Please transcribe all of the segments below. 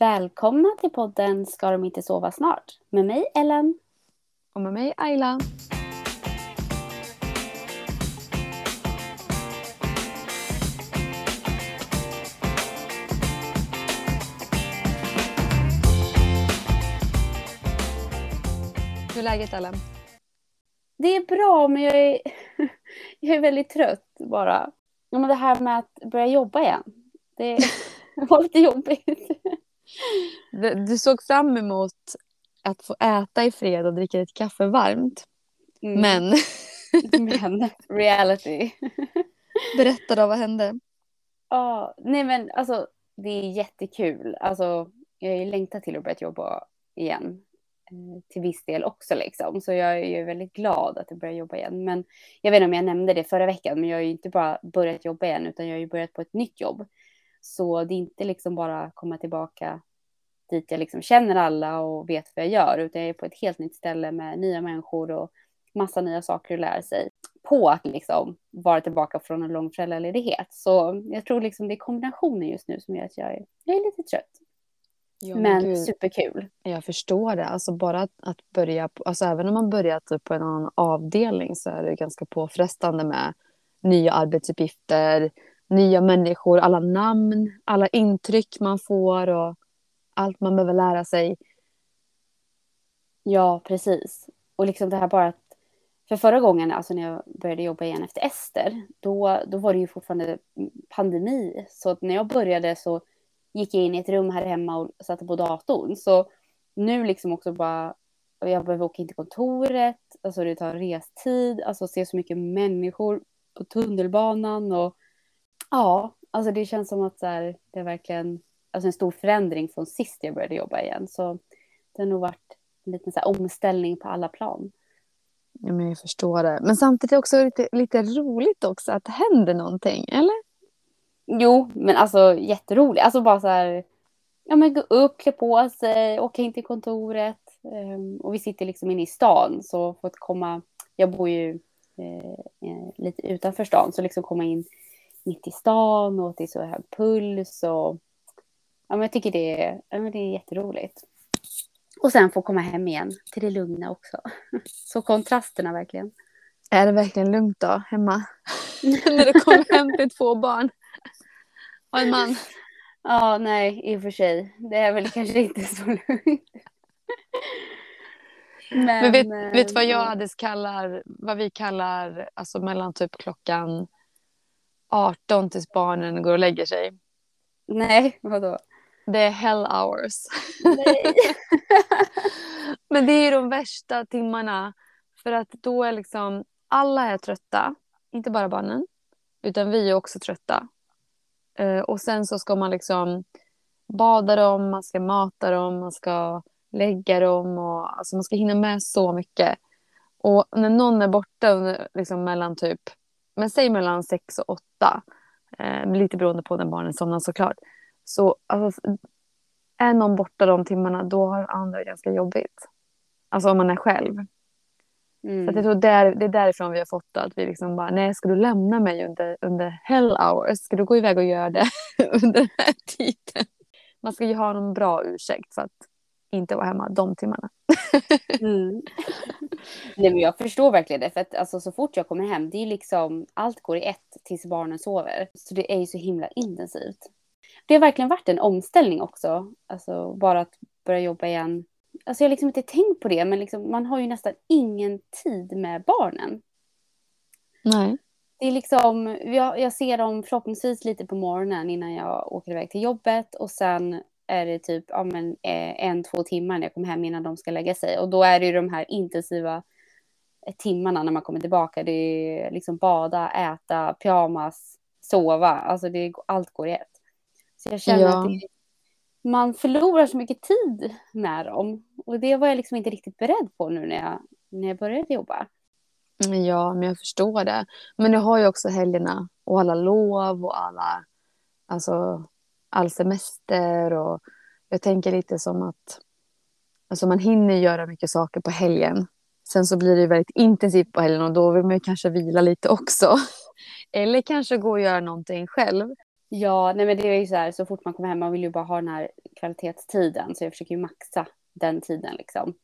Välkomna till podden Ska de inte sova snart? Med mig Ellen. Och med mig Ayla. Hur är läget Ellen? Det är bra men jag är, jag är väldigt trött bara. Ja, men det här med att börja jobba igen. Det var lite jobbigt. Du såg fram emot att få äta i fred och dricka ditt kaffe varmt. Mm. Men Men reality. berätta då, vad hände? Ja, nej men alltså det är jättekul. Alltså jag har ju längtat till att börja jobba igen. eh, Till viss del också liksom. Så jag är ju väldigt glad att jag börjar jobba igen. Men jag vet inte om jag nämnde det förra veckan. Men jag har ju inte bara börjat jobba igen. Utan jag har ju börjat på ett nytt jobb. Så det är inte liksom bara komma tillbaka dit jag liksom känner alla och vet vad jag gör. Utan jag är på ett helt nytt ställe med nya människor och massa nya saker att lära sig. På att liksom vara tillbaka från en lång föräldraledighet. Så jag tror liksom det är kombinationen just nu som gör att jag är, jag är lite trött. Ja, men gud, superkul. jag förstår det. Alltså bara att, att börja, alltså även om man börjar typ på en annan avdelning så är det ganska påfrestande med nya arbetsuppgifter, nya människor, alla namn, alla intryck man får och allt man behöver lära sig. Ja, precis. Och liksom det här bara att, för förra gången, alltså när jag började jobba igen efter Ester, då, då var det ju fortfarande pandemi. Så att när jag började så gick jag in i ett rum här hemma och satte på datorn. Så nu liksom också bara, jag behöver åka in till kontoret, alltså det tar restid, alltså se så mycket människor på tunnelbanan och ja, alltså det känns som att här, det är verkligen alltså en stor förändring från sist jag började jobba igen. Så det har nog varit en liten så här omställning på alla plan. Ja, men jag förstår det. Men samtidigt också lite, lite roligt också att det händer någonting, eller? Jo, men alltså jätteroligt. Alltså bara så här, ja men gå upp, klä på sig, åka in till kontoret. Um, och vi sitter liksom inne i stan så för att komma, jag bor ju eh, lite utanför stan, så liksom komma in mitt i stan och är så hög puls och ja men jag tycker det är, ja, men det är jätteroligt. Och sen få komma hem igen till det lugna också. Så kontrasterna verkligen. Är det verkligen lugnt då, hemma? När du kommer hem till två barn och en man. Ja, nej, i och för sig. Det är väl kanske inte så lugnt. Men, Men vet, eh, vet vad jag hade kallar, vad vi kallar, alltså mellan typ klockan 18 tills barnen går och lägger sig? Nej, vadå? Det är hell hours. Nej. Men det är de värsta timmarna. För att då är liksom, alla är trötta. Inte bara barnen. Utan vi är också trötta. Eh, och sen så ska man liksom bada dem, man ska mata dem, man ska lägga dem. Och, alltså man ska hinna med så mycket. Och när någon är borta liksom mellan typ, men säg mellan sex och åtta. Eh, lite beroende på när barnen somnar såklart. Så alltså, är någon borta de timmarna då har andra ganska jobbigt. Alltså om man är själv. Mm. Så jag tror där, det är därifrån vi har fått det. Att vi liksom bara, nej ska du lämna mig under, under hell hours? Ska du gå iväg och göra det under den här tiden? Man ska ju ha någon bra ursäkt för att inte vara hemma de timmarna. Mm. Nej, men jag förstår verkligen det. För att alltså, så fort jag kommer hem, det är liksom, allt går i ett tills barnen sover. Så det är ju så himla intensivt. Det har verkligen varit en omställning också. Alltså bara att börja jobba igen. Alltså jag har liksom inte tänkt på det, men liksom, man har ju nästan ingen tid med barnen. Nej. Det är liksom, jag, jag ser dem förhoppningsvis lite på morgonen innan jag åker iväg till jobbet och sen är det typ ja, men, eh, en, två timmar när jag kommer hem innan de ska lägga sig. Och då är det ju de här intensiva eh, timmarna när man kommer tillbaka. Det är liksom bada, äta, pyjamas, sova. Alltså det, allt går i ett. Så jag känner Ja. att det, man förlorar så mycket tid med dem. Och det var jag liksom inte riktigt beredd på nu när jag, när jag började jobba. Ja, men jag förstår det. Men du har ju också helgerna och alla lov och alla, alltså all semester och jag tänker lite som att alltså man hinner göra mycket saker på helgen. Sen så blir det ju väldigt intensivt på helgen och då vill man ju kanske vila lite också. Eller kanske gå och göra någonting själv. Ja, nej men det är ju så här, så fort man kommer hem, man vill ju bara ha den här kvalitetstiden, så jag försöker ju maxa den tiden liksom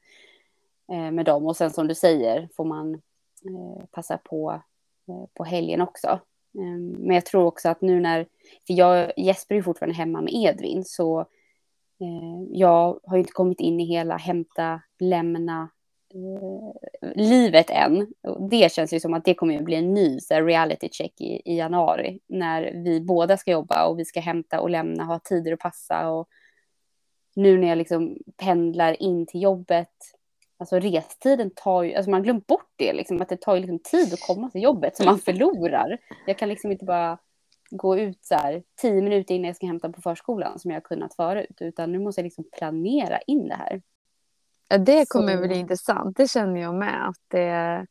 eh, med dem. Och sen som du säger får man eh, passa på eh, på helgen också. Ehm, men jag tror också att nu när, för jag, Jesper är fortfarande hemma med Edvin, så eh, jag har ju inte kommit in i hela hämta-lämna-livet eh, än. Det känns ju som att det kommer att bli en ny så här, reality check i, i januari när vi båda ska jobba och vi ska hämta och lämna, ha tider att passa och nu när jag liksom pendlar in till jobbet, alltså restiden tar ju, alltså man glömt bort det liksom, att det tar ju liksom tid att komma till jobbet som man förlorar. Jag kan liksom inte bara gå ut så här tio minuter innan jag ska hämta på förskolan som jag har kunnat förut, utan nu måste jag liksom planera in det här. Ja, det kommer så... bli intressant. Det känner jag med. Att det,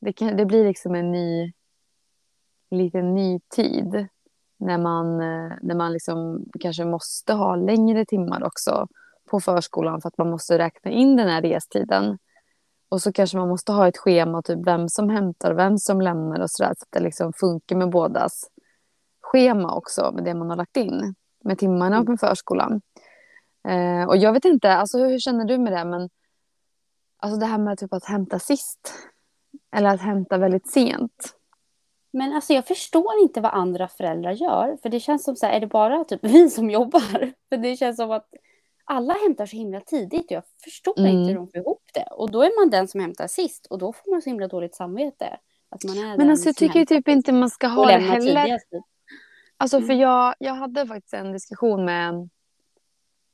det, kan, det blir liksom en ny, liten ny tid. När man, när man liksom kanske måste ha längre timmar också på förskolan för att man måste räkna in den här restiden. Och så kanske man måste ha ett schema, typ vem som hämtar och vem som lämnar och sådär. Så att det liksom funkar med bådas schema också med det man har lagt in. Med timmarna mm. på förskolan. Eh, och jag vet inte, alltså, hur känner du med det? Men, alltså det här med typ att hämta sist. Eller att hämta väldigt sent. Men alltså jag förstår inte vad andra föräldrar gör. För det känns som så här, är det bara typ vi som jobbar? För det känns som att alla hämtar så himla tidigt och jag förstår mm. inte hur de får ihop det. Och då är man den som hämtar sist och då får man så himla dåligt samvete. Att man är Men alltså jag tycker typ inte man ska ha det heller. Alltså för mm. jag, jag hade faktiskt en diskussion med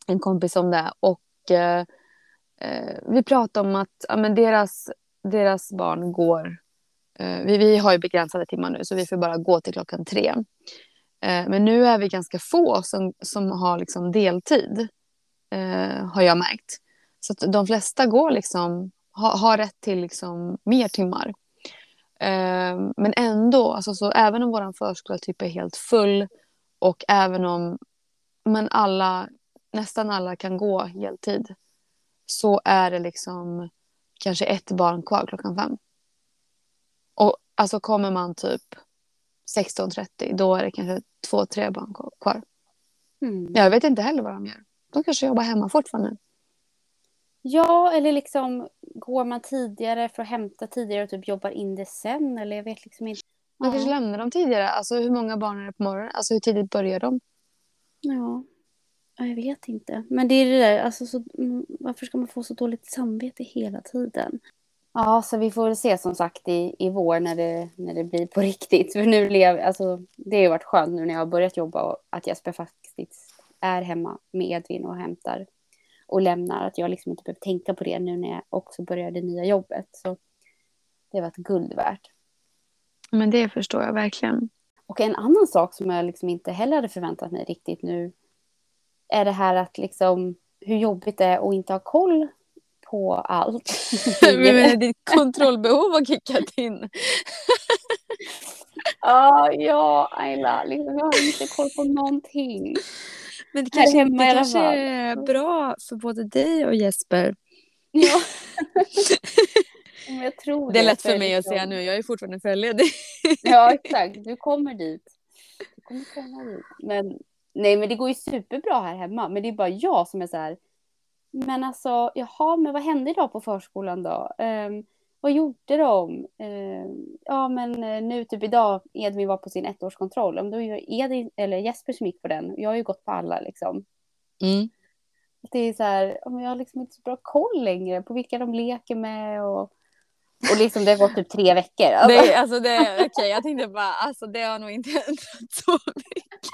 en kompis om det. Och eh, eh, vi pratade om att ja, men deras, deras barn går... Eh, vi, vi har ju begränsade timmar nu så vi får bara gå till klockan tre. Eh, men nu är vi ganska få som, som har liksom deltid. Eh, har jag märkt. Så att de flesta går liksom, ha, har rätt till liksom mer timmar. Eh, men ändå, alltså, så även om vår förskola typ är helt full och även om men alla nästan alla kan gå heltid så är det liksom kanske ett barn kvar klockan fem. Och alltså kommer man typ 16.30 då är det kanske två, tre barn kvar. Mm. Jag vet inte heller vad de gör. De kanske jobbar hemma fortfarande. Ja, eller liksom går man tidigare för att hämta tidigare och typ jobbar in det sen eller jag vet liksom inte. Man kanske lämnar dem tidigare. Alltså hur många barn är det på morgonen? Alltså hur tidigt börjar de? Ja. Jag vet inte. Men det är det där, alltså, så, mm, varför ska man få så dåligt samvete hela tiden? Ja, så vi får väl se som sagt i, i vår när det, när det blir på riktigt. För nu lev, alltså, det har ju varit skönt nu när jag har börjat jobba och att Jesper faktiskt är hemma med Edvin och hämtar och lämnar. Att jag liksom inte behöver tänka på det nu när jag också börjar det nya jobbet. Så det har varit guld värt. Men det förstår jag verkligen. Och en annan sak som jag liksom inte heller hade förväntat mig riktigt nu är det här att liksom hur jobbigt det är att inte ha koll på allt. Men ditt kontrollbehov har kickat in. ah, ja, Ayla, liksom, jag har inte koll på någonting. Men det kanske, det kanske är bra för både dig och Jesper. Ja. jag tror det är lätt för mig att säga nu, jag är fortfarande föräldraledig. ja, exakt. Du kommer dit. Du kommer komma dit. Men Nej, men det går ju superbra här hemma. Men det är bara jag som är så här. Men alltså, jaha, men vad hände idag på förskolan då? Um, vad gjorde de? Um, ja, men eh, nu typ idag, Edvin var på sin ettårskontroll. Om då är Edvin, eller Jesper som gick på den. Jag har ju gått på alla liksom. Mm. Det är så här, jag har liksom inte så bra koll längre på vilka de leker med och och liksom det har gått typ tre veckor. Alltså. Det, alltså det, okay, jag tänkte bara, alltså det har nog inte hänt så mycket.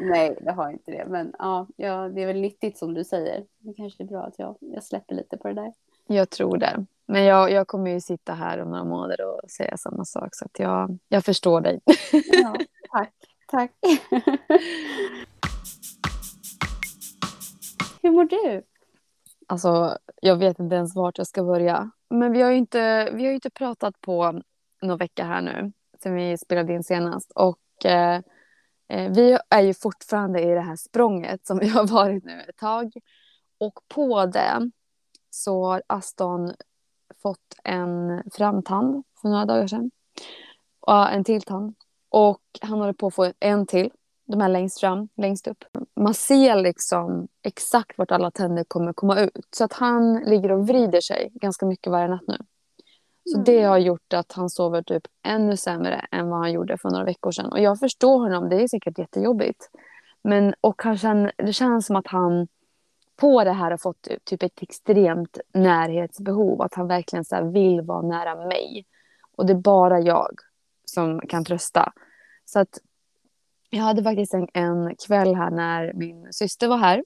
Nej, det har inte det. Men ja, ja, det är väl nyttigt som du säger. Det kanske är bra att jag, jag släpper lite på det där. Jag tror det. Men jag, jag kommer ju sitta här om några månader och säga samma sak. Så att jag, jag förstår dig. Ja, tack. Tack. Hur mår du? Alltså, jag vet inte ens vart jag ska börja. Men vi har ju inte, vi har inte pratat på någon vecka här nu. Sen vi spelade in senast. Och eh, Eh, vi är ju fortfarande i det här språnget som vi har varit nu ett tag. Och på det så har Aston fått en framtand för några dagar sedan. Och en till tand. Och han håller på att få en till de här längst fram, längst upp. Man ser liksom exakt vart alla tänder kommer komma ut. Så att han ligger och vrider sig ganska mycket varje natt nu. Så Mm. det har gjort att han sover typ ännu sämre än vad han gjorde för några veckor sedan. Och jag förstår honom, det är säkert jättejobbigt. Men och han känner, det känns som att han på det här har fått typ ett extremt närhetsbehov. Att han verkligen så här vill vara nära mig. Och det är bara jag som kan trösta. Så att jag hade faktiskt en, en kväll här när min syster var här.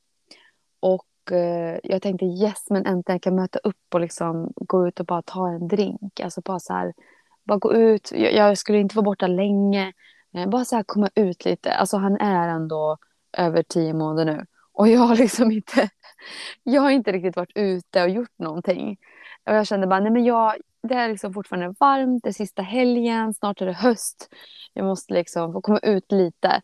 Och eh, jag tänkte yes, men äntligen kan jag möta upp och liksom gå ut och bara ta en drink. Alltså bara så här, bara gå ut. Jag, jag skulle inte vara borta länge. Eh, bara så här komma ut lite. Alltså han är ändå över tio månader nu. Och jag har liksom inte, jag har inte riktigt varit ute och gjort någonting. Och jag kände bara, nej men jag, det är liksom fortfarande varmt, det är sista helgen, snart är det höst. Jag måste liksom få komma ut lite.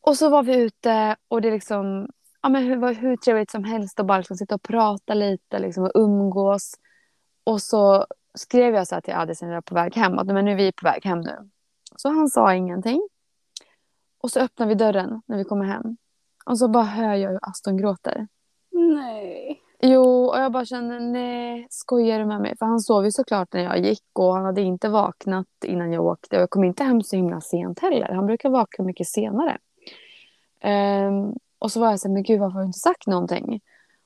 Och så var vi ute och det liksom, ja men hur, var hur trevligt som helst att bara liksom sitta och prata lite liksom och umgås. Och så skrev jag så här till Adis när jag var på väg hem, att men nu är vi på väg hem nu. Så han sa ingenting. Och så öppnar vi dörren när vi kommer hem. Och så bara hör jag hur Aston gråter. Nej. Jo, och jag bara kände nej, skojar du med mig? För han sov ju såklart när jag gick och han hade inte vaknat innan jag åkte. Och jag kom inte hem så himla sent heller. Han brukar vakna mycket senare. Ehm, och så var jag så här, men gud varför har du inte sagt någonting?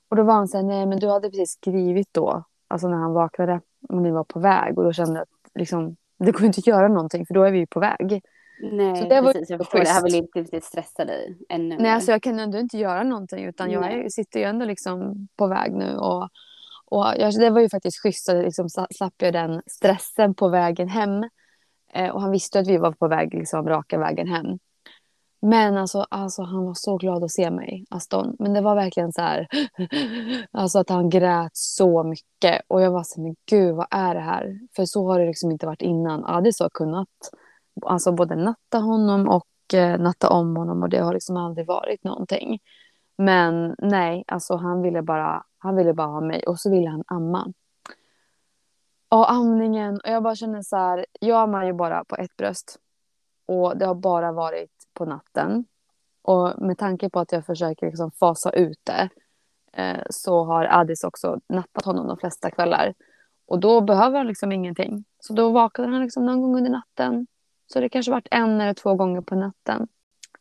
Och då var han så här, nej men du hade precis skrivit då, alltså när han vaknade och ni var på väg. Och då kände jag att liksom, det går inte att göra någonting för då är vi ju på väg. Nej, Så det var precis. Jag förstår det. Jag schysst. vill inte riktigt stressa dig ännu Nej, alltså jag kan ändå inte göra någonting utan jag är, sitter ju ändå liksom på väg nu. Och, och jag, det var ju faktiskt schysst att liksom slapp jag den stressen på vägen hem. Eh, och han visste att vi var på väg liksom raka vägen hem. Men alltså, alltså han var så glad att se mig, Aston. Men det var verkligen så här, alltså att han grät så mycket. Och jag var så här, men gud vad är det här? För så har det liksom inte varit innan. Adis har kunnat alltså både natta honom och eh, natta om honom och det har liksom aldrig varit någonting. Men nej, alltså han ville bara, han ville bara ha mig och så ville han amma. Och amningen, och jag bara känner så här, jag ammar ju bara på ett bröst. Och det har bara varit på natten. Och med tanke på att jag försöker liksom fasa ut det eh, så har Addis också nattat honom de flesta kvällar. Och då behöver han liksom ingenting. Så då vaknade han liksom någon gång under natten. Så det kanske varit en eller två gånger på natten.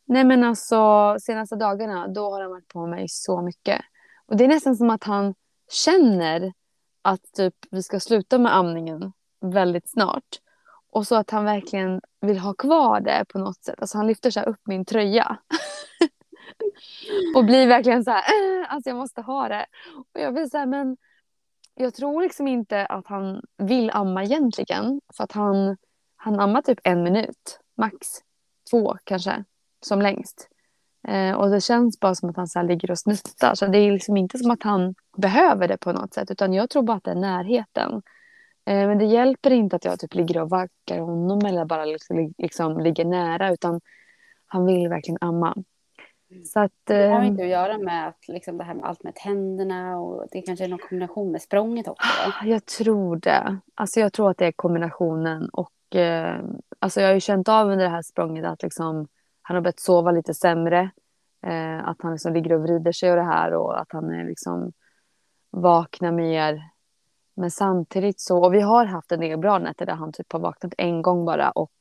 Nej men alltså senaste dagarna då har han varit på mig så mycket. Och det är nästan som att han känner att typ vi ska sluta med amningen väldigt snart. Och så att han verkligen vill ha kvar det på något sätt. Alltså han lyfter så här upp min tröja. och blir verkligen så här, äh, alltså jag måste ha det. Och jag blir så här, men jag tror liksom inte att han vill amma egentligen. För att han, han ammar typ en minut, max. Två kanske, som längst. Eh, och det känns bara som att han så ligger och snuttar. Så det är liksom inte som att han behöver det på något sätt. Utan jag tror bara att det är närheten. Eh, men det hjälper inte att jag typ ligger och vaggar honom eller bara liksom, liksom ligger nära. Utan han vill verkligen amma. Så att, Det har eh, inte att göra med att, liksom, det här med allt med tänderna och det kanske är någon kombination med språnget också. va? Jag tror det. Alltså jag tror att det är kombinationen. Och, eh, alltså jag har ju känt av under det här språnget att liksom, han har börjat sova lite sämre. Eh, att han liksom ligger och vrider sig och det här och att han är liksom vaknar mer. Men samtidigt så, och vi har haft en del bra nätter där han typ har vaknat en gång bara och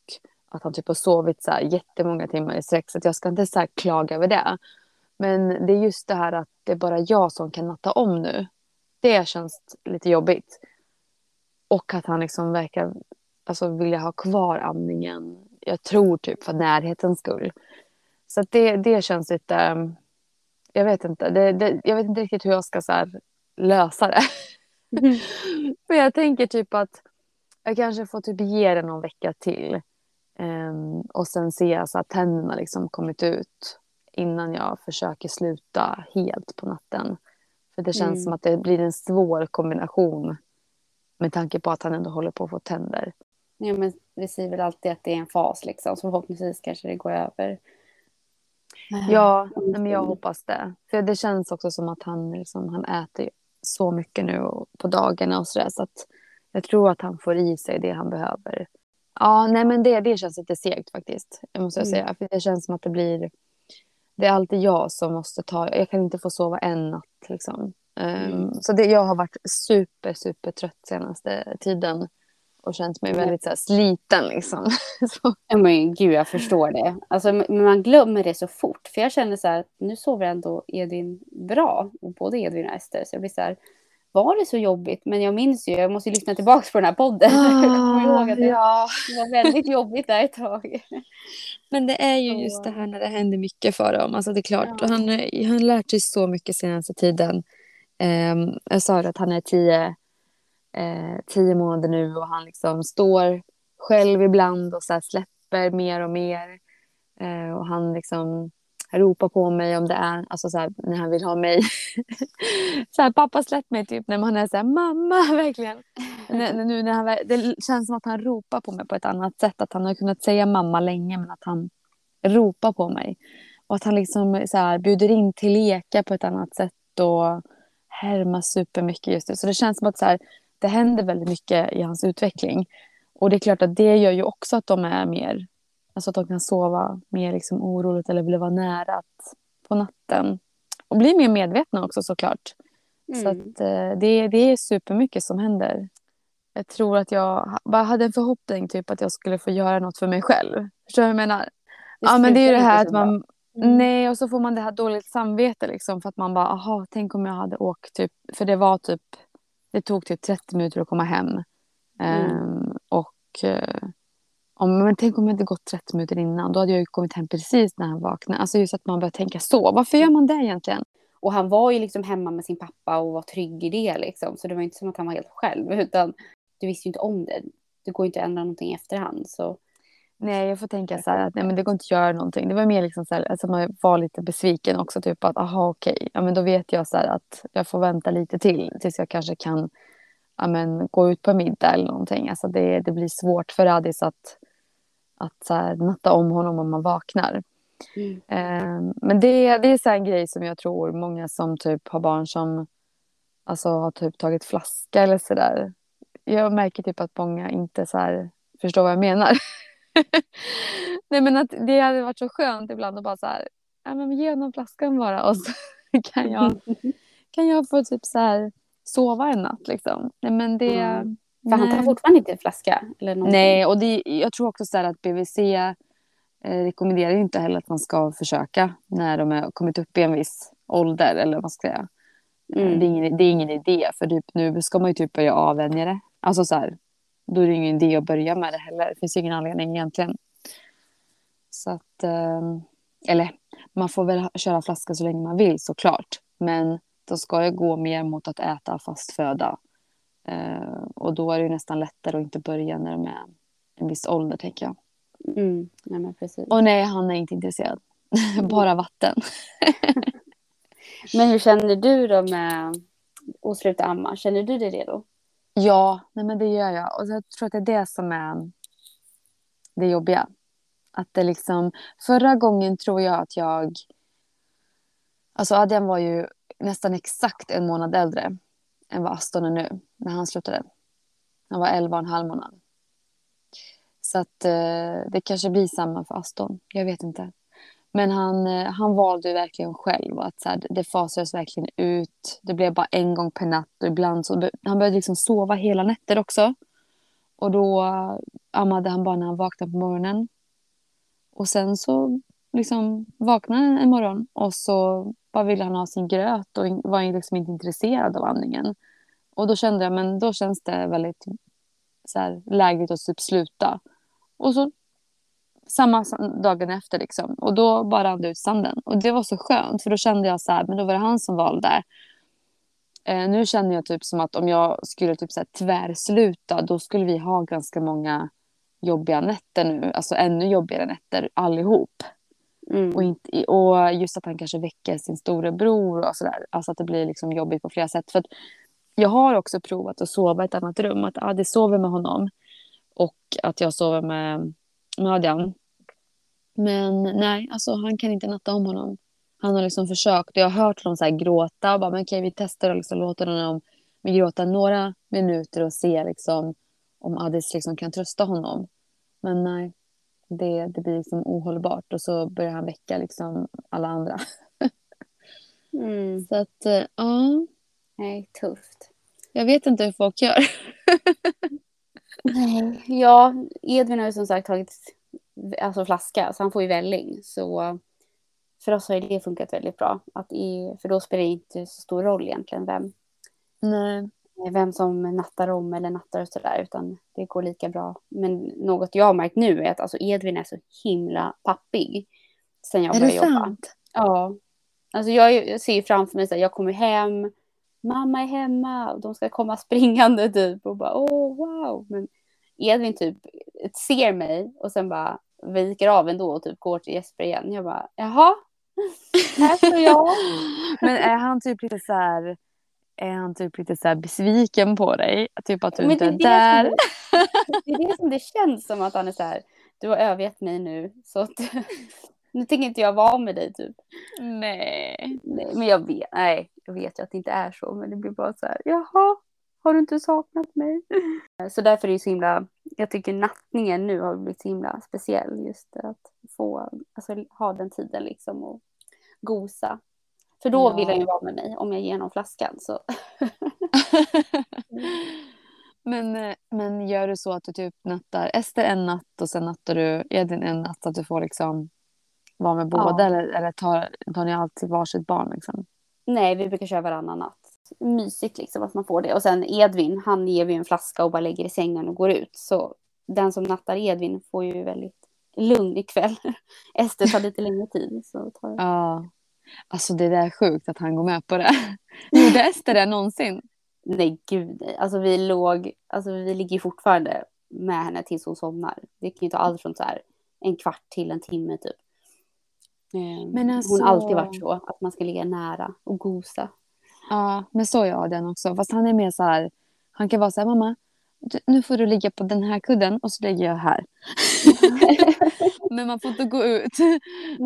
att han typ har sovit så här jättemånga timmar i sträck. Så att jag ska inte så här klaga över det. Men det är just det här att det är bara jag som kan natta om nu. Det känns lite jobbigt. Och att han liksom verkar alltså, vilja ha kvar amningen. Jag tror typ för närhetens skull. Så det, det känns lite... um, Jag vet inte. Det, det, jag vet inte riktigt hur jag ska så här, lösa det. För jag tänker typ att jag kanske får typ ge det någon vecka till. Ehm, och sen se så att tänderna liksom kommit ut innan jag försöker sluta helt på natten. För det känns Mm. som att det blir en svår kombination med tanke på att han ändå håller på att få tänder. Ja, men vi säger väl alltid att det är en fas liksom. Så förhoppningsvis kanske det går över. Ja, men jag hoppas det. För det känns också som att han, liksom, han äter så mycket nu på dagarna och sådär. Så att jag tror att han får i sig det han behöver. Ja, nej men det, det känns lite segt faktiskt. Måste jag Mm. säga. För det känns som att det blir... Det är alltid jag som måste ta... Jag kan inte få sova en natt liksom. Ehm, Mm. Så det, jag har varit super, super trött senaste tiden. Och känt mig väldigt så här, sliten liksom. så, Ja, men gud, jag förstår det. Alltså, men man glömmer det så fort. För jag känner så här, nu sover ändå Edvin bra. Och både Edvin och Ester. Så jag blir så här, var det så jobbigt? Men jag minns ju, jag måste ju lyssna tillbaka på den här podden. jag kommer ihåg att det, ja. det var väldigt jobbigt där ett tag. Men det är ju Så- just det här när det händer mycket för dem. Alltså det är klart. Ja. Och han, han har lärt sig så mycket senaste tiden. Um, jag sa att han är tio, eh, tio månader nu och han liksom står själv ibland och så här släpper mer och mer. Eh, och han liksom ropar på mig om det är, alltså så här, när han vill ha mig. så här, pappa släpp mig typ när man är så här, mamma verkligen. Nu när han, det känns som att han ropar på mig på ett annat sätt. Att han har kunnat säga mamma länge men att han ropar på mig. Och att han liksom så här, bjuder in till lekar på ett annat sätt och härmar supermycket just nu. Så det känns som att så här, det händer väldigt mycket i hans utveckling. Och det är klart att det gör ju också att de är mer, alltså att de kan sova mer liksom oroligt eller vill vara nära att, på natten. Och bli mer medvetna också såklart. Så Mm. att eh, det, det är supermycket som händer. Jag tror att jag bara hade en förhoppning typ att jag skulle få göra något för mig själv. Förstår du vad jag menar? ja men det är ju det här att så man Mm. Nej, och så får man det här dåligt samvete liksom för att man bara, aha, tänk om jag hade åkt typ, för det var typ, det tog typ 30 minuter att komma hem. Mm. Ehm, och eh, om, men tänk om jag hade gått 30 minuter innan, då hade jag ju kommit hem precis när han vaknade. Alltså just att man börjar tänka så, varför gör man det egentligen? Och han var ju liksom hemma med sin pappa och var trygg i det liksom. Så det var inte som att han var helt själv. Utan du visste ju inte om det. Det går ju inte att ändra någonting i efterhand. Så Nej, jag får tänka så här att nej, men det går inte att göra någonting. Det var mer liksom så här, alltså man var lite besviken också, typ att aha okej, ja men då vet jag så här att jag får vänta lite till tills jag kanske kan ja, men, gå ut på middag eller någonting. Alltså det, det blir svårt för Adis att, att så här, natta om honom om man vaknar. mm. Eh, men det, det är så en grej som jag tror många som typ har barn som alltså, har typ tagit flaska eller sådär. Jag märker typ att många inte så här förstår vad jag menar. Nej men att det hade varit så skönt ibland att bara så här, ja men ge honom flaskan bara och så kan jag, kan jag få typ så här sova en natt liksom. Nej men det... Mm. För han tar fortfarande inte flaska? Eller någonting. Nej, och det, jag tror också så att BVC eh, rekommenderar inte heller att man ska försöka när de har kommit upp i en viss ålder eller vad ska säga. Mm. Det, är ingen, det är ingen idé för typ, nu ska man ju typ börja avvänja det. Alltså så här, då är det ingen idé att börja med det heller. Det finns ingen anledning egentligen. Så att, eh, eller man får väl köra flaska så länge man vill såklart. Men då ska jag gå mer mot att äta fast föda. Eh, och då är det ju nästan lättare att inte börja när de är en viss ålder tänker jag. Mm. Nej, precis. Och nej, han är inte intresserad. Bara vatten. Men hur känner du då med att sluta amma? Känner du dig redo? Ja, nej men det gör jag. Och jag tror att det är det som är det jobbiga. Att det liksom, förra gången tror jag att jag... Alltså Adrian var ju nästan exakt en månad äldre än vad Aston är nu när han slutade. Han var 11 och en halv månad. Så att eh, det kanske blir samma för Aston. Jag vet inte. Men han, eh, han valde verkligen själv att så här, det fasades verkligen ut. Det blev bara en gång per natt och ibland så han började liksom sova hela nätter också. Och då eh, ammade han bara när han vaknade på morgonen. Och sen så liksom vaknade han en morgon och så bara ville han ha sin gröt och var liksom inte intresserad av andningen. Och då kände jag, men då känns det väldigt så här, lägligt att typ sluta. Och så samma sam- dagen efter liksom. Och då bara rann det ut sanden. Och det var så skönt för då kände jag så här, men då var det han som valde. Eh, nu känner jag typ som att om jag skulle typ så här tvärsluta då skulle vi ha ganska många jobbiga nätter nu. Alltså ännu jobbigare nätter allihop. Mm. Och, inte, och just att han kanske väcker sin storebror och sådär. Alltså att det blir liksom jobbigt på flera sätt. För jag har också provat att sova i ett annat rum. Att Adi sover med honom. Och att jag sover med, med Adrian. Men nej, alltså han kan inte natta om honom. Han har liksom försökt. Jag har hört honom så här gråta. Och bara, men okej, vi testar och liksom låter honom gråta några minuter och se liksom, om Adis liksom kan trösta honom. Men nej, det, det blir liksom ohållbart och så börjar han väcka liksom alla andra. Mm. Så att, eh, ja. Nej, tufft. Jag vet inte hur folk gör. Nej, ja, Edvin har ju som sagt tagit alltså flaska, så han får ju välling. Så för oss har det funkat väldigt bra. Att i, för då spelar det inte så stor roll egentligen vem, Nej. vem som nattar om eller nattar och sådär, utan det går lika bra. Men något jag har märkt nu är att alltså Edvin är så himla pappig sen jag Är började det jobba. sant? Ja. Alltså jag, ser ju framför mig här, jag kommer hem, mamma är hemma och de ska komma springande typ och bara åh wow. Men Edvin typ ser mig och sen bara viker av ändå och typ går till Jesper igen. Jag bara jaha, här står jag. Men är han typ lite så här... Är han typ lite så här besviken på dig? Typ att du Men inte är är där? det Det är det som det känns som att han är så här, du har övergett mig nu så att nu tänker inte jag vara med dig typ. Nej. Nej, men jag vet, nej, jag vet ju att det inte är så, men det blir bara så här, jaha, har du inte saknat mig? Så därför är det så himla, jag tycker nattningen nu har blivit så himla speciell, just att få, alltså ha den tiden liksom och gosa. För då Ja. vill han ju vara med mig om jag ger honom flaskan. Så. men, eh, men gör du så att du typ nattar Ester en natt och sen nattar du Edvin en natt så att du får liksom vara med båda Ja. eller, eller tar, tar ni alltid varsitt barn liksom? Nej, vi brukar köra varannan natt. Mysigt liksom att man får det. Och sen Edvin, han ger vi en flaska och bara lägger i sängen och går ut. Så den som nattar Edvin får ju väldigt lugn ikväll. Ester tar lite längre tid. Så tar. Ja. Alltså det där är sjukt att han går med på det. Gjorde Ester det någonsin? Nej, gud. Alltså vi låg, alltså vi ligger ju fortfarande med henne tills hon somnar. Det kan ju ta allt från så här en kvart till en timme typ. Eh, Men alltså- Hon har alltid varit så, att man ska ligga nära och gosa. Ja, men så är jag den också. Fast han är mer så här, han kan vara så här, mamma, nu får du ligga på den här kudden och så lägger jag här. men man får inte gå ut.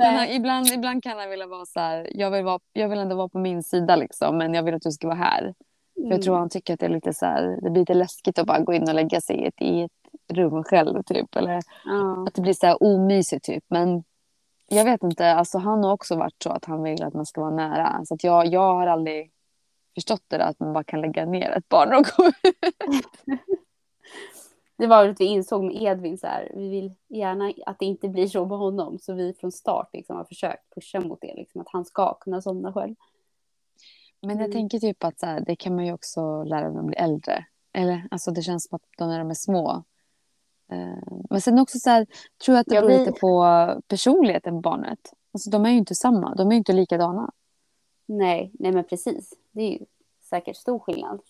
Han, ibland, ibland kan han vilja vara så här, jag vill, vara, jag vill ändå vara på min sida liksom, men jag vill att du ska vara här. För jag tror han tycker att det är lite så här, det blir lite läskigt att bara gå in och lägga sig i ett, i ett rum själv typ. Eller Ja. att det blir så här omysigt typ. Men jag vet inte, alltså han har också varit så att han vill att man ska vara nära. Så att jag, jag har aldrig förstått det där att man bara kan lägga ner ett barn och gå ut. Det var att vi insåg med Edvin så här, vi vill gärna att det inte blir så med honom. Så vi från start liksom har försökt pusha mot det, liksom, att han ska kunna somna själv. Men jag Mm. tänker typ att så här, det kan man ju också lära när man blir äldre. Eller alltså det känns som att de när de är små. Eh, Men sen också så här, tror jag att det beror lite på personligheten på barnet. Alltså de är ju inte samma, de är ju inte likadana. Nej, nej men precis. Det är ju säkert stor skillnad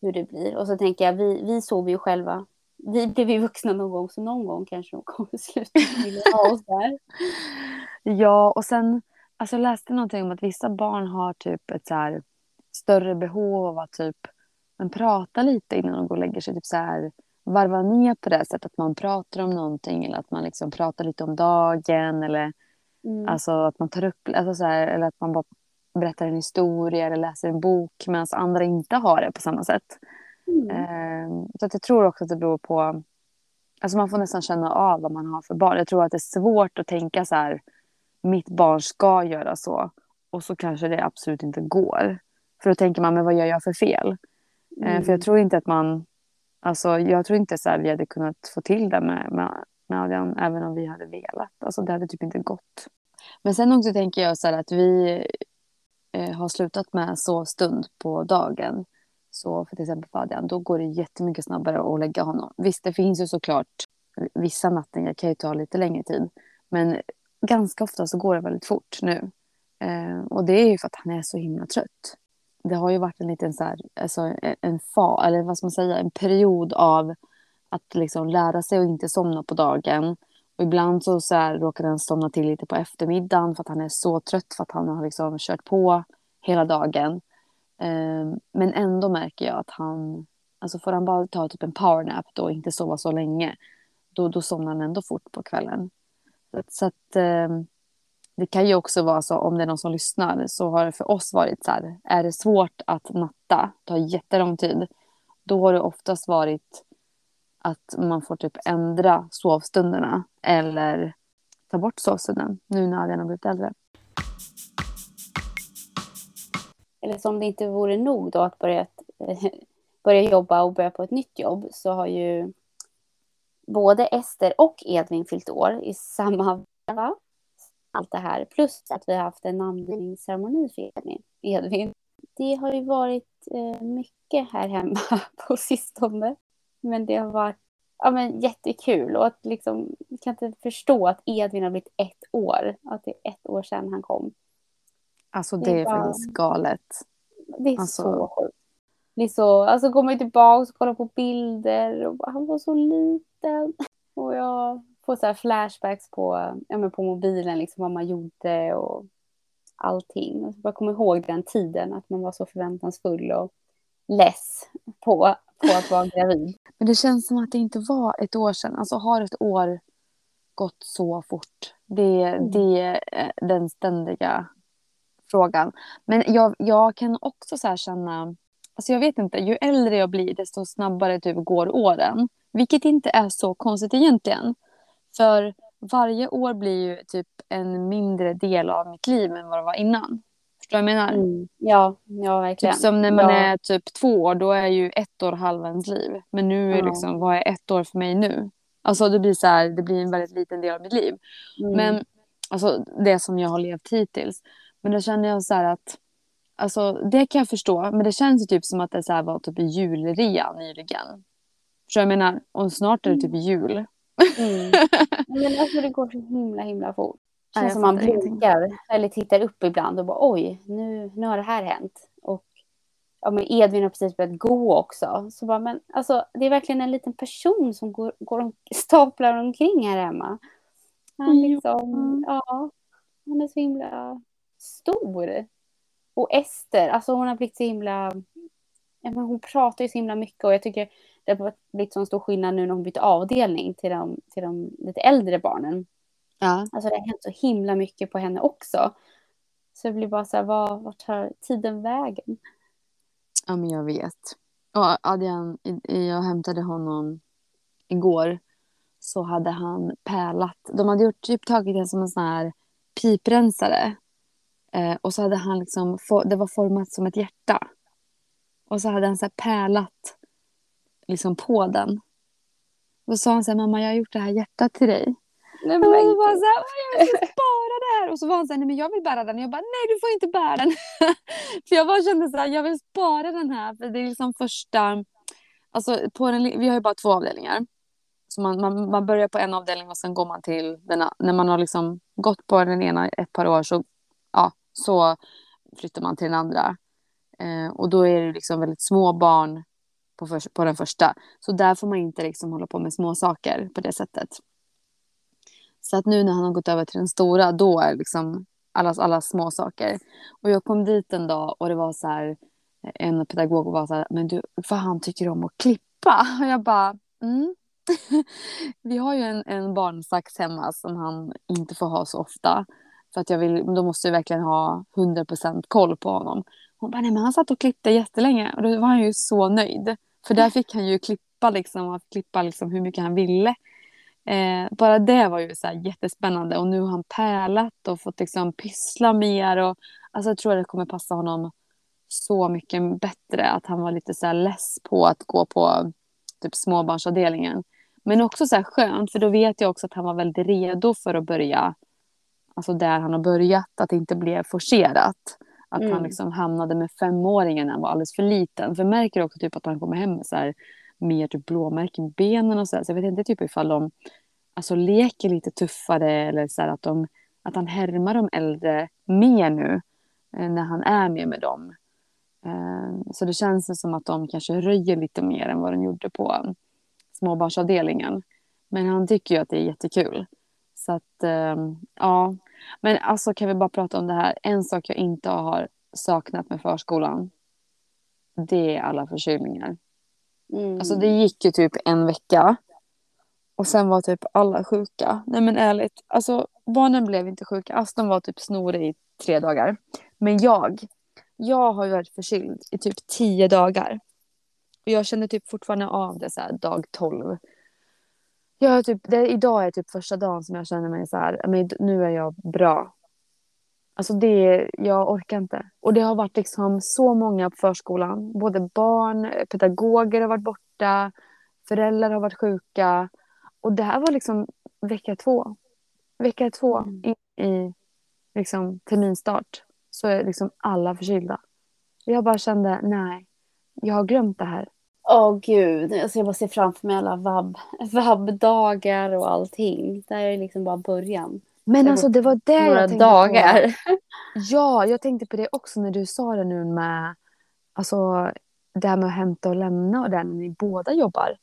hur det blir. Och så tänker jag, vi, vi sover ju själva. Vi blev ju vuxna någon gång, så någon gång kanske de kommer sluta vilja ha oss där. Ja, och sen alltså jag läste någonting om att vissa barn har typ ett så här större behov av att typ men prata lite innan de går och lägger sig. Typ så här varva ner på det sättet att man pratar om någonting eller att man liksom pratar lite om dagen eller Mm. alltså att man tar upp alltså så här, eller att man bara berättar en historia eller läser en bok medan andra inte har det på samma sätt. Mm. Eh, så att jag tror också att det beror på... Alltså man får nästan känna av vad man har för barn. Jag tror att det är svårt att tänka så här, mitt barn ska göra så. Och så kanske det absolut inte går. För då tänker man, men vad gör jag för fel? Mm. för jag tror inte att man... Alltså jag tror inte så här, vi hade kunnat få till det med, med, med Adrian, även om vi hade velat. Alltså det hade typ inte gått. Men sen också tänker jag så här att vi eh, har slutat med sovstund på dagen. Så för till exempel Fadian. då går det jättemycket snabbare att lägga honom. Visst, det finns ju såklart vissa nattningar kan ju ta lite längre tid. Men ganska ofta så går det väldigt fort nu. Eh, och det är ju för att han är så himla trött. Det har ju varit en liten så här, alltså en fa, eller vad ska man säga, en period av att liksom lära sig att inte somna på dagen. Ibland så, så här, råkar han somna till lite på eftermiddagen för att han är så trött för att han har liksom kört på hela dagen. Eh, men ändå märker jag att han, alltså får han bara ta typ en powernap då och inte sova så länge, då, då somnar han ändå fort på kvällen. Så, att- så att eh, det kan ju också vara så, om det är någon som lyssnar, så har det för oss varit så här, är det svårt att natta, tar jättelång tid, då har det oftast varit att man får typ ändra sovstunderna eller ta bort sovstunden nu när Adrian har blivit äldre. Eller som det inte vore nog då att börja, börja jobba och börja på ett nytt jobb så har ju både Ester och Edvin fyllt år i samma veva. Allt det här. Plus att vi har haft en namngivningsceremoni för Edvin. Det har ju varit eh, mycket här hemma på sistone. Men det har varit ja, men jättekul och att liksom, jag kan inte förstå att Edvin har blivit ett år. Att det är ett år sedan han kom. Alltså det, det är bara... faktiskt galet. Det är alltså... så sjukt. Det är så, alltså kommer tillbaka och kollar på bilder och bara, han var så liten. Och jag får så flashbacks på, ja, men på mobilen, liksom vad man gjorde och allting. Och jag kommer ihåg den tiden, att man var så förväntansfull och less på, på att vara gravid. Men det känns som att det inte var ett år sedan. Alltså har ett år gått så fort? Det, mm. det är den ständiga frågan. Men jag, jag kan också så känna, alltså jag vet inte, ju äldre jag blir desto snabbare typ går åren. Vilket inte är så konstigt egentligen. För varje år blir ju typ en mindre del av mitt liv än vad det var innan. Förstår du vad jag menar? Mm. Ja, ja verkligen. Typ som när man ja. är typ två år, då är ju ett år halva ens liv. Men nu är ja. liksom, vad är ett år för mig nu? Alltså det blir så här, det blir en väldigt liten del av mitt liv. Mm. Men alltså det som jag har levt hittills. Men då känner jag så här att, alltså det kan jag förstå. Men det känns ju typ som att det så här var typ julrea nyligen. Förstår du vad jag menar? Och snart är det typ mm. jul. Mm. Men alltså det går så himla himla fort. Känns som man blinkar eller tittar upp ibland och bara oj, nu, nu har det här hänt. Och ja, men Edvin har precis börjat gå också. Så bara, men alltså, det är verkligen en liten person som går, går om, staplar omkring här hemma. Han, liksom, ja, han är så himla stor. Och Ester, alltså hon har blivit så himla... hon pratar ju så himla mycket och jag tycker det har blivit så stor skillnad nu när hon bytte avdelning till de, till de lite äldre barnen. Ja. Alltså det har hänt så himla mycket på henne också. Så det blir bara så här, vad, vart tar tiden vägen? Ja, men jag vet. Och Adrian, jag hämtade honom igår. Så hade han pärlat. De hade gjort, typ tagit det som en sån här piprensare. Eh, och så hade han liksom, det var format som ett hjärta. Och så hade han så här pärlat liksom på den. Och så sa han så här, mamma jag har gjort det här hjärtat till dig. Nej, men... Och var så här, jag ska spara det här. Och så var han så här, nej men jag vill bära den. Och jag bara, nej du får inte bära den. för jag bara kände så här, jag vill spara den här. För det är liksom första, alltså på den, vi har ju bara två avdelningar. Så man, man, man börjar på en avdelning och sen går man till den när man har liksom gått på den ena ett par år så, ja, så flyttar man till den andra. Eh, och då är det liksom väldigt små barn på, för, på den första. Så där får man inte liksom hålla på med små saker på det sättet. Så att nu när han har gått över till den stora, då är liksom alla, alla små saker. Och jag kom dit en dag och det var så här, en pedagog var så här, men du, vad han tycker om att klippa? Och jag bara, mm. Vi har ju en, en barnsax hemma som han inte får ha så ofta. För att jag vill, då måste jag verkligen ha 100% koll på honom. Hon bara, nej men han satt och klippte jättelänge och då var han ju så nöjd. För där fick han ju klippa liksom, klippa liksom hur mycket han ville. Eh, bara det var ju så jättespännande och nu har han pärlat och fått liksom pyssla mer. Och, alltså jag tror att det kommer passa honom så mycket bättre att han var lite så här less på att gå på typ småbarnsavdelningen. Men också så här skönt för då vet jag också att han var väldigt redo för att börja alltså där han har börjat, att det inte blev forcerat. Att mm. han liksom hamnade med femåringen när han var alldeles för liten. För jag märker också typ att han kommer hem med så här, mer typ blåmärken i benen och så. där. Så jag vet inte typ ifall de alltså, leker lite tuffare eller så att, de, att han härmar de äldre mer nu eh, när han är mer med dem. Eh, så det känns som att de kanske röjer lite mer än vad de gjorde på småbarnsavdelningen. Men han tycker ju att det är jättekul. Så att, eh, ja. Men alltså kan vi bara prata om det här. En sak jag inte har saknat med förskolan. Det är alla förkylningar. Mm. Alltså det gick ju typ en vecka. Och sen var typ alla sjuka. Nej men ärligt. Alltså barnen blev inte sjuka. Aston var typ snorig i tre dagar. Men jag. Jag har ju varit förkyld i typ tio dagar. Och jag känner typ fortfarande av det så här dag 12. Jag typ, det, idag är typ första dagen som jag känner mig så här, men nu är jag bra. Alltså det, jag orkar inte. Och det har varit liksom så många på förskolan. Både barn, pedagoger har varit borta, föräldrar har varit sjuka. Och det här var liksom vecka två. Vecka två Mm. in i liksom terminstart så är liksom alla förkylda. Jag bara kände, nej, jag har glömt det här. Åh gud, alltså jag bara ser framför mig alla vab, vabbdagar och allting. Det här är liksom bara början. Men alltså det var det Några jag tänkte dagar. på. Ja, jag tänkte på det också när du sa det nu med alltså, det här med att hämta och lämna och det när ni båda jobbar.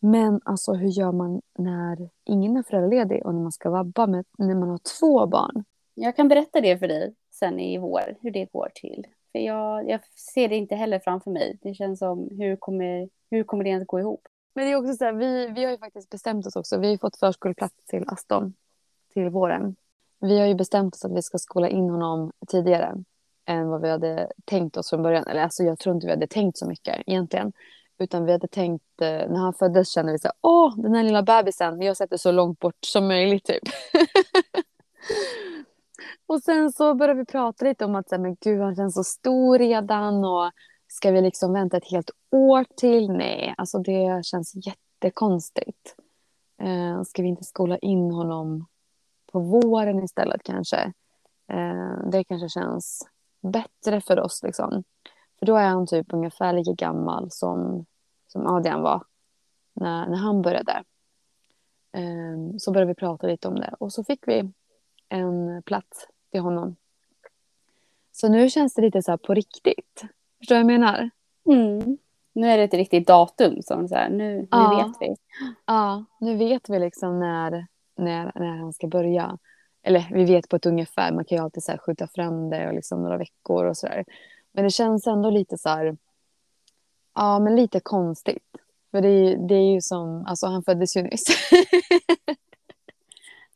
Men alltså hur gör man när ingen är föräldraledig och när man ska vabba med, när man har två barn? Jag kan berätta det för dig sen i vår, hur det går till. För jag, jag ser det inte heller framför mig. Det känns som, hur kommer, hur kommer det ens gå ihop? Men det är också så här, vi, vi har ju faktiskt bestämt oss också. Vi har ju fått förskoleplats till Aston till våren. Vi har ju bestämt oss att vi ska skola in honom tidigare än vad vi hade tänkt oss från början. Eller alltså jag tror inte vi hade tänkt så mycket egentligen. Utan vi hade tänkt, eh, när han föddes kände vi så här, åh den här lilla bebisen, vi har sett det så långt bort som möjligt typ. och sen så började vi prata lite om att så här, men gud han känns så stor redan och ska vi liksom vänta ett helt år till? Nej, alltså det känns jättekonstigt. Eh, ska vi inte skola in honom på våren istället kanske? Eh, det kanske känns bättre för oss liksom. För då är han typ ungefär lika gammal som, som Adrian var när, när han började. Eh, så började vi prata lite om det och så fick vi en plats till honom. Så nu känns det lite så här på riktigt. Förstår du vad jag menar? Mm. Nu är det ett riktigt datum som så här, nu, nu Ja. vet vi. Ja, nu vet vi liksom när, när, när han ska börja. Eller vi vet på ett ungefär, man kan ju alltid så här skjuta fram det och liksom några veckor och sådär. Men det känns ändå lite så här, ja men lite konstigt. För det, är- det är ju som, alltså han föddes ju nyss.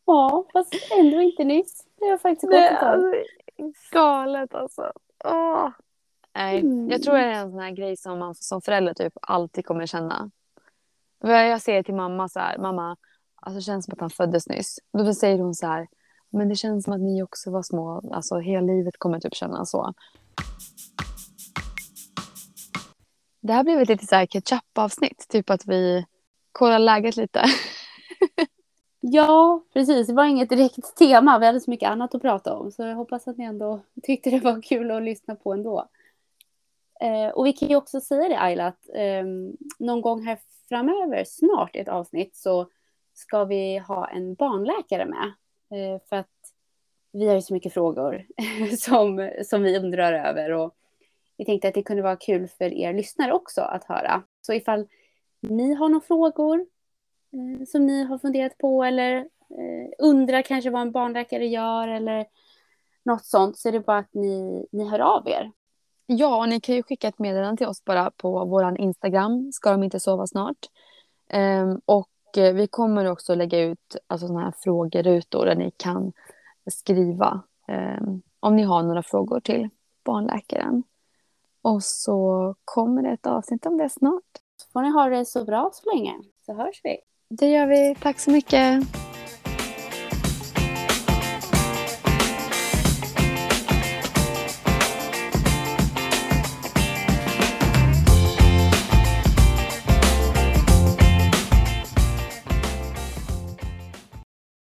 Ja, fast ändå inte nyss. Det har faktiskt gått ett tag. alltså galet alltså. Åh. Nej, Mm. jag tror det är en sån här grej som man som förälder typ alltid kommer känna. Jag säger till mamma så här, mamma, alltså det känns som att han föddes nyss. Då säger hon så här, men det känns som att ni också var små, alltså hela livet kommer typ kännas så. Det här blev ett lite så här ketchup-avsnitt, typ att vi kollar läget lite. Ja, precis. Det var inget direkt tema. Vi hade så mycket annat att prata om. Så jag hoppas att ni ändå tyckte det var kul att lyssna på ändå. Eh, och vi kan ju också säga det Ayla, att eh, någon gång här framöver, snart i ett avsnitt, så ska vi ha en barnläkare med. Eh, för att vi har ju så mycket frågor som, som vi undrar över. Och vi tänkte att det kunde vara kul för er lyssnare också att höra. Så ifall ni har några frågor eh, som ni har funderat på eller eh, undrar kanske vad en barnläkare gör eller något sånt så är det bara att ni, ni hör av er. Ja, och ni kan ju skicka ett meddelande till oss bara på vår Instagram, ska de inte sova snart. Ehm, och vi kommer också lägga ut alltså, såna här frågerutor där ni kan skriva ehm, om ni har några frågor till barnläkaren. Och så kommer det ett avsnitt om det snart. Så får ni ha det så bra så länge så hörs vi. Det gör vi. Tack så mycket.